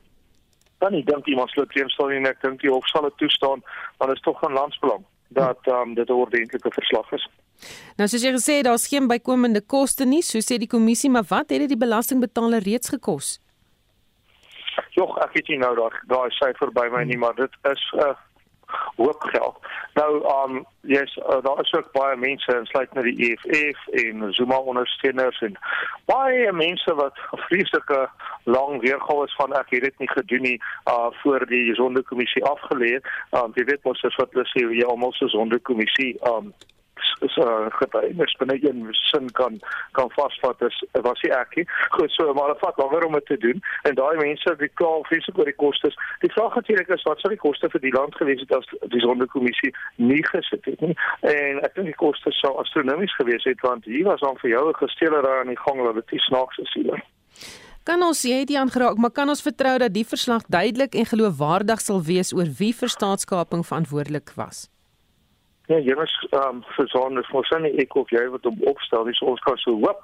dan ek dink iemand sou teenstaan en ek dink die hof sal dit toestaan, want dit is tog van landsbelang. dat um, dit 'n ordentlike verslag is. Nou soos jy gesê het, daar's geen bykomende koste nie, so sê die kommissie, maar wat het dit die belastingbetaler reeds gekos? Jogg, ek weet nie nou daai daai syfer by my nie, maar dit is 'n uh, hoop geld. Nou um yes, uh, daar is ook baie mense insluit met die EFF en Zuma ondersteuners en baie mense wat vreeslike lang weergawe is van ek het dit nie gedoen nie uh voor die sondekommissie afgelê. Um jy weet mos as wat hulle sê jy almal so sondekommissie um is uh, getuienis binne een sin kan kan vasvat is was hy ek. Goed, so maar dit vat langer om dit te doen en daai mense wie klaar vreeslik oor die kostes. Die vraag natuurlik is wat sou die koste vir die land gewees het as die sondekommissie nie gesit het nie. En ek dink die koste sou astronomies gewees het want hier was dan vir jou 'n gesteelery aan die gang wat dit snaaks is hier. Kan ons jy het jy aangeraak, maar kan ons vertrou dat die verslag duidelik en geloofwaardig sal wees oor wie vir staatskaping verantwoordelik was? Ja, jongens, ehm um, verstaan, dis mos nie ek of jy wat hom opstel, dis ons kan so hoop,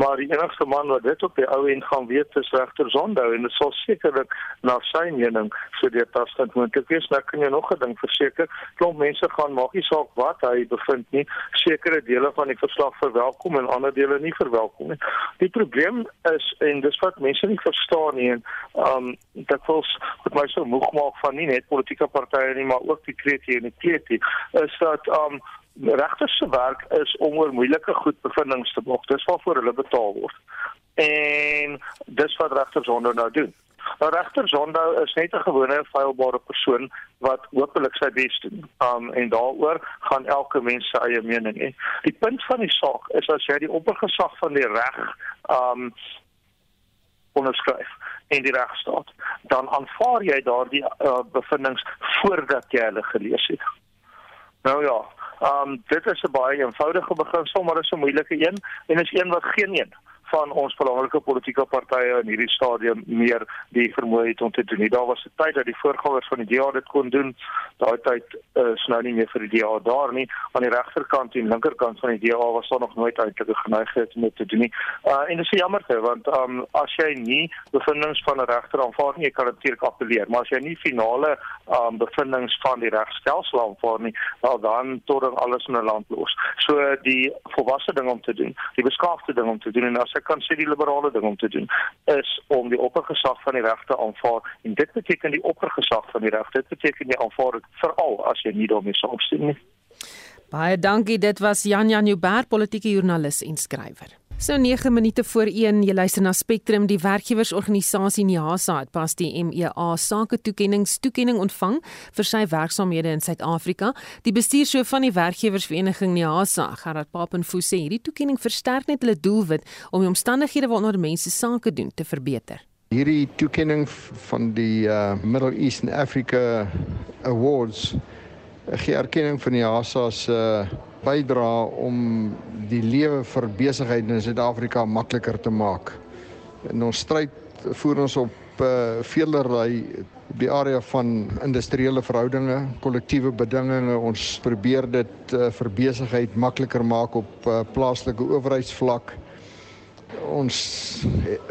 maar die enigste man wat dit op die ou end gaan weet is regter Zondo en dit sal sekerlik na sy mening vir die tastend moontlik wees. Nou kan jy nog 'n ding verseker, klomp mense gaan maak nie saak wat hy bevind nie, sekere dele van die verslag verwelkom en ander dele nie verwelkom nie. Die probleem is en dis wat mense nie verstaan nie en ehm um, dit voels wat my so moeg maak van nie net politieke partye nie, maar ook die kreatie en die kleetie is dat um regters se werk is om oor moeilike goed bevindinge te maak. Dis waarvoor hulle betaal word. En dis wat regters onder nou doen. Nou regter Zondo is net 'n gewone feilbare persoon wat hopelik sy bes doen. Um en daaroor gaan elke mens sy eie mening hê. Die punt van die saak is as jy die oppergesag van die reg um onderskryf en die regstaat, dan aanvaar jy daardie uh, bevindinge voordat jy hulle gelees het. Nou ja, ehm um, dit is 'n baie eenvoudige beginsel, maar dit is 'n moeilike een en is een wat geen een van ons belangrike politieke partye in hierdie stadium meer die vermoë het om te doen. Daar was 'n tyd dat die voorgangers van die DA dit kon doen. Daai tyd is nou nie meer vir die DA daar nie. Aan die regterkant en linkerkant van die DA was daar nog nooit uiterlike geneigtheid om dit te doen nie. Uh en dit is jammer te want um as jy nie bevindinge van 'n regter aanvaar nie, kan natuurlik appeleer, maar as jy nie finale um bevindinge van die regstelsel aanvaar nie, wel dan tot dan alles in 'n land los. So die volwasse ding om te doen, die beskaafde ding om te doen en as ek kan sê die liberale ding om te doen is om die oppergesag van die regte aanvaar en dit beteken die oppergesag van die regte dit beteken jy aanvaar dit veral as jy nie daarmee saamstem nie. Baie dankie dit was Jan Jan Joubert politieke joernalis en skrywer So 9 minute voor 1, jy luister na Spectrum, die werkgewersorganisasie NIASA het pas die MEA sake toekennings toekenning ontvang vir sy werksaamhede in Suid-Afrika. Die bestuurshoof van die werkgewersvereniging NIASA, Gerard Papenfoos sê hierdie toekenning versterk net hulle doelwit om die omstandighede waaronder mense sake doen te verbeter. Hierdie toekenning van die uh, Middle East and Africa Awards gee erkenning die NIASA se uh, bydra om die lewe vir besigheid in Suid-Afrika makliker te maak. In ons stryd voer ons op uh, veelery op die area van industriële verhoudinge, kollektiewe bedinge. Ons probeer dit uh, vir besigheid makliker maak op uh, plaaslike owerheidsvlak. Ons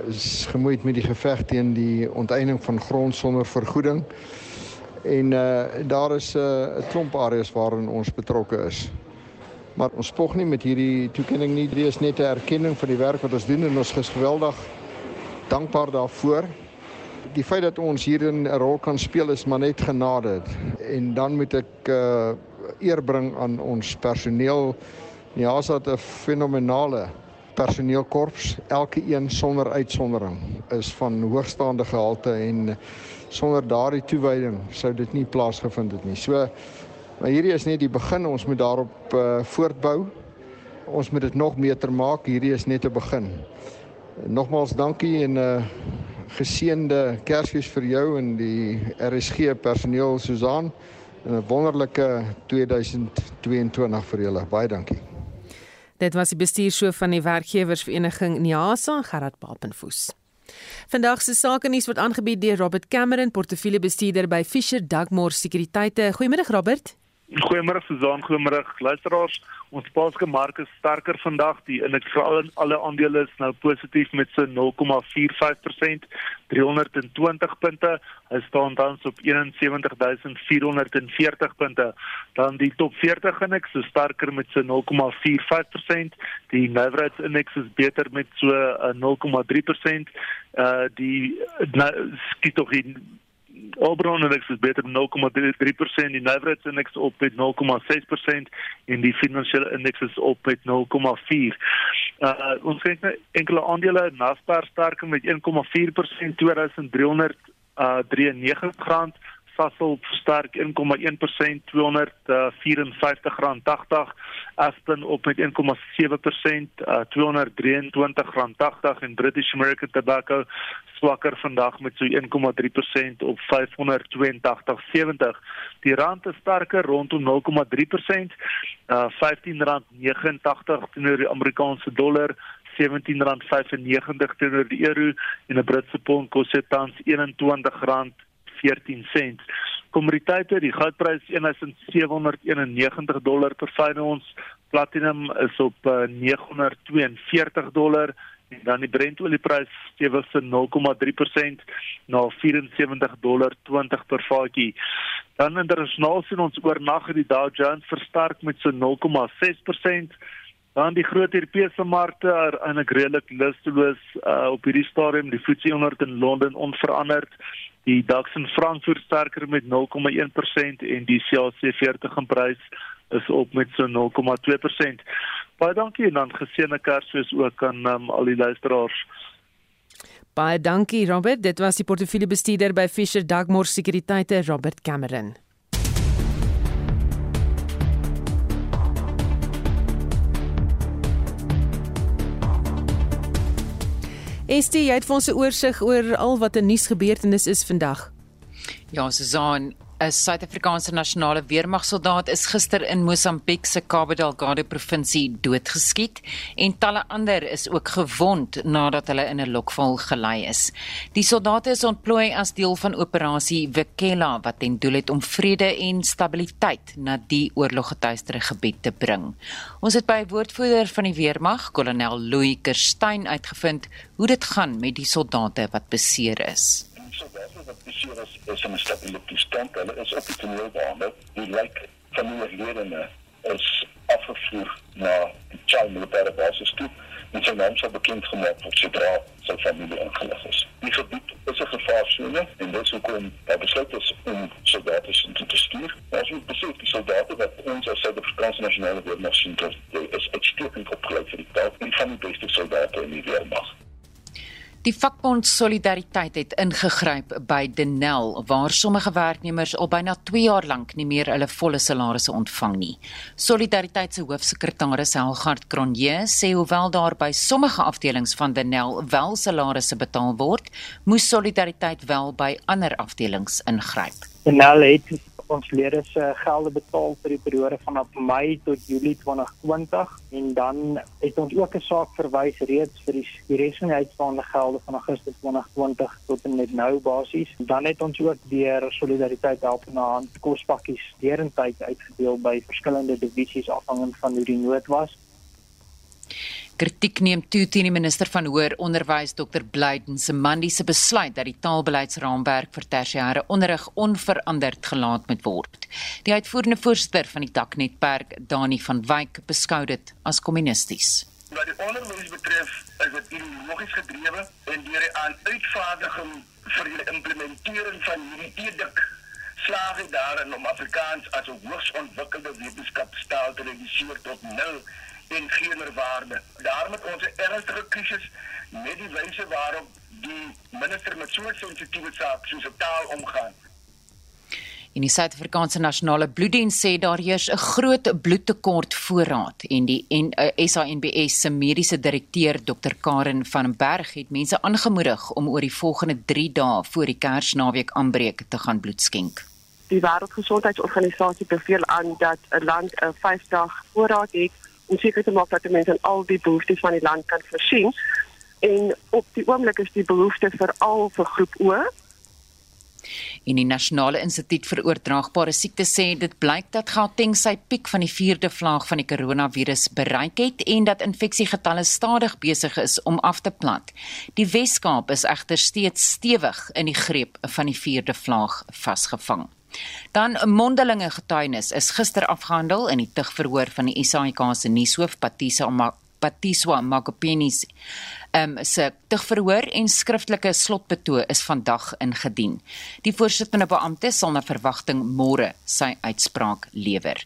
is gemoeid met die geveg teen die onteiening van grond sonder vergoeding. En uh, daar is 'n uh, klomp areas waarin ons betrokke is maar ons spog nie met hierdie toekenning nie. Dit is net 'n erkenning van die werk wat ons doen en ons is geweldig dankbaar daarvoor. Die feit dat ons hier 'n rol kan speel is maar net genade. En dan moet ek uh eer bring aan ons personeel. Ja, ons het 'n fenominale personeelkorps. Elke een sonder uitsondering is van hoogstaande gehalte en sonder daardie toewyding sou dit nie plaasgevind het nie. So Maar hierdie is net die begin. Ons moet daarop uh, voortbou. Ons moet dit nog beter maak. Hierdie is net 'n begin. Nogmaals dankie en 'n uh, geseënde Kersfees vir jou en die RSG personeel Susan en 'n wonderlike 2022 vir julle. Baie dankie. Dit was die bestuurshoof van die werkgewersvereniging NIASA, Gerard Papenfoos. Vandag se sake nuus word aangebied deur Robert Cameron, portefeuljebestuurder by Fisher Dugmore Sekuriteite. Goeiemiddag Robert. Goeiemôre Suzan, goeiemôre luisteraars. Ons plaaslike mark is sterker vandag. Die indeks vir alle, alle aandele is nou positief met so 0,45%, 320 punte. Hy staan tans op 71440 punte. Dan die top 40 indeks is sterker met so 0,45%. Die Nasdaq indeks is beter met so 0,3%. Uh die nou skiet tog in Albron index is beter 0,3%, die Nasdaq index op met 0,6% en die finansiële index is op met 0,4. Uh ons kyk na enkele aandele, Naspers sterker met 1,4% 2300 uh 93 rand Sasol sterk 1,1% R254.80 Aspen op met 1,7% uh, R223.80 en British American Tobacco swakker vandag met so 1,3% op R582.70 Die rand is sterker rondom 0,3% uh, R15.89 teenoor die Amerikaanse dollar R17.95 teenoor die euro. En 'n Britse pond kos dit tans R21 14 sent. Kommoditeite, die goudprys 1791 dollar per fyn ons. Platinum is op uh, 942 dollar en dan die Brentolieprys stewig se 0,3% na 74 dollar 20 per vatjie. Dan internasionaal sien ons oornag het die Dow Jones versterk met so 0,6% dan die groot Europese markte er eintlik redelik lusteloos uh, op hierdie stadium die FTSE 100 in Londen onveranderd die DAX in Frankfurt sterker met 0,1% en die CAC 40 in prys is op met so 0,2%. Baie dankie en dan geseënde Kersfees ook aan um, al die luisteraars. Baie dankie Robert, dit was die portefeuljebestuurder by Fisher Dugmore Sekuriteite Robert Cameron. Estie, jy het vir ons 'n oorsig oor al wat in nuus gebeurtenis is vandag. Ja, Susan, 'n Suid-Afrikaanse nasionale weermagsoldaat is gister in Mosambiek se Cabo Delgado provinsie doodgeskiet en talle ander is ook gewond nadat hulle in 'n lokval gelei is. Die soldate is ontplooi as deel van operasie Wekela wat ten doel het om vrede en stabiliteit na die oorloggetuistere gebied te bring. Ons het by woordvoerder van die weermag, kolonel Louis Kerstyn, uitgevind hoe dit gaan met die soldate wat beseer is soldate wat beseer is, is in 'n stabiele toestand. Hulle is op die toneel behandel. Die lijk van die oorledene is afgevoer na die Chai militêre basis toe en sy naam sal bekend gemaak word sodra sy familie ingelig is. Die gebied is 'n gevaarsone en dit sou kom by besluit is om soldate in te stuur. Ons moet besef die soldate wat ons as Suid-Afrikaanse nasionale weermag sien, is uitstekend opgeleid vir die taak en van die beste soldate in die weermag. Die vakbond Solidariteit het ingegryp by Denel waar sommige werknemers al byna 2 jaar lank nie meer hulle volle salarisse ontvang nie. Solidariteit se hoofsekretaris Helgard Cronje sê hoewel daar by sommige afdelings van Denel wel salarisse betaal word, moes Solidariteit wel by ander afdelings ingryp. Denel het ons lede se gelde betaal vir die periode van Mei tot Julie 2020 en dan het ons ook 'n saak verwys reeds vir die die res van die uitstaande gelde van Augustus 2020 tot en met nou basies. Dan het ons ook deur solidariteit help na hand kospakkies derentyd uitgedeel by verskillende divisies afhangend van hoe die nood was. Kritiek neem toe teen die minister van hoër onderwys Dr Blyden se Mandi se besluit dat die taalbeleidsraamwerk vir tersiêre onderrig onveranderd gelaat moet word. Die uitvoerende voorsitter van die taknetwerk, Dani van Wyk, beskou dit as kommunisties. Wat die onderwys betref, is dit ideologies gedrewe en deur die uitvaardiging vir die implementering van hierdie edik slaag dit daarin om Afrikaans as 'n hoogs ontwikkelde wetenskapstaal te reduseer tot nul en geen waarde. Daarom het ons 'n ernstige krisis met die wyse waarop die minister met so 'n sensitiewe saak soos 'n taal omgaan. In die Suid-Afrikaanse Nasionale Bloeddiens sê daar heers 'n groot bloedtekort voorraad en die en uh, eh, SANBS se mediese direkteur Dr Karen van Berg het mense aangemoedig om oor die volgende 3 dae voor die Kersnaweek aanbreek te gaan bloed skenk. Die Wêreldgesondheidsorganisasie beveel aan dat 'n land 'n 5 dag voorraad het om seker te maak dat mense al die behoeftes van die land kan voorsien. En op die oomblik is die behoefte veral vir groep O En die Nasionale Instituut vir Oordraagbare Siektes sê dit blyk dat Gauteng sy piek van die 4de vlaag van die koronavirus bereik het en dat infeksiegetalle stadig besig is om af te plat. Die Wes-Kaap is egter steeds stewig in die greep van die 4de vlaag vasgevang. Dan 'n mondelinge getuienis is gister afgehandel in die tugverhoor van die SAIK se nuushoof Patisa Patiswa Makopeni um, se tugverhoor en skriftelike slotbetoog is vandag ingedien. Die voorsittende beampte sal na verwagting môre sy uitspraak lewer.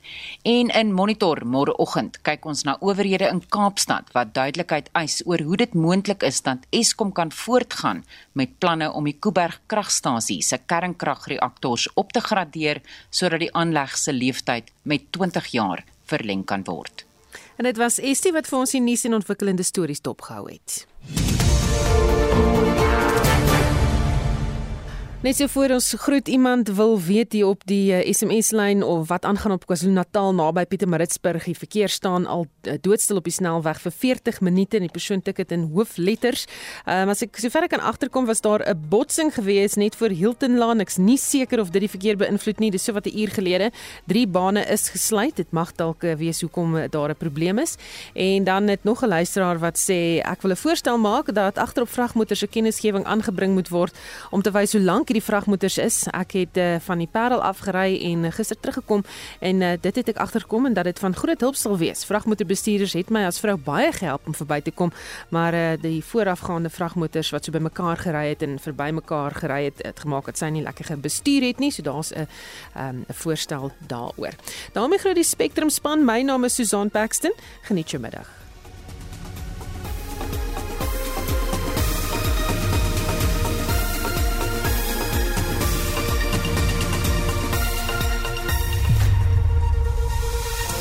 En in Monitor môreoggend kyk ons na owerhede in Kaapstad wat duidelikheid eis oor hoe dit moontlik is dat Eskom kan voortgaan met planne om die Kuiberg kragstasie se kernkragreaktors op te gradeer sodat die aanleg se lewensduur met 20 jaar verleng kan word. En dit was Estie wat vir ons die nuus en ontwikkelende stories dopgehou het. Net so voor ons groet iemand wil weet hier op die eh, SMS lyn of wat aangaan op KwaZulu-Natal naby Pietermaritzburg. Die verkeer staan al uh, doodstil op die snelweg vir 40 minute en die persoon tik dit in hoofletters. Ehm um, as ek sover ek kan agterkom was daar 'n botsing gewees net voor Hilton Laan. Ek's nie seker of dit die verkeer beïnvloed nie. Dis so wat 'n uur gelede. Drie bane is gesluit. Dit mag dalk uh, wees hoekom daar 'n probleem is. En dan het nog 'n luisteraar wat sê ek wil 'n voorstel maak dat agterop vragmotors se kennisgewing aangebring moet word om te wys hoe lank hierdie vragmotors is. Ek het uh, van die Parel afgery en uh, gister teruggekom en uh, dit het ek agterkom en dat dit van groot hulp sal wees. Vragmotorbestuurders het my as vrou baie gehelp om verby te kom, maar uh, die voorafgaande vragmotors wat so bymekaar gery het en verby mekaar gery het, het gemaak dat sy nie lekker bestuur het nie. So daar's 'n 'n um, voorstel daaroor. daarmee groet die Spectrum span. My naam is Susan Paxton. Geniet jou middag.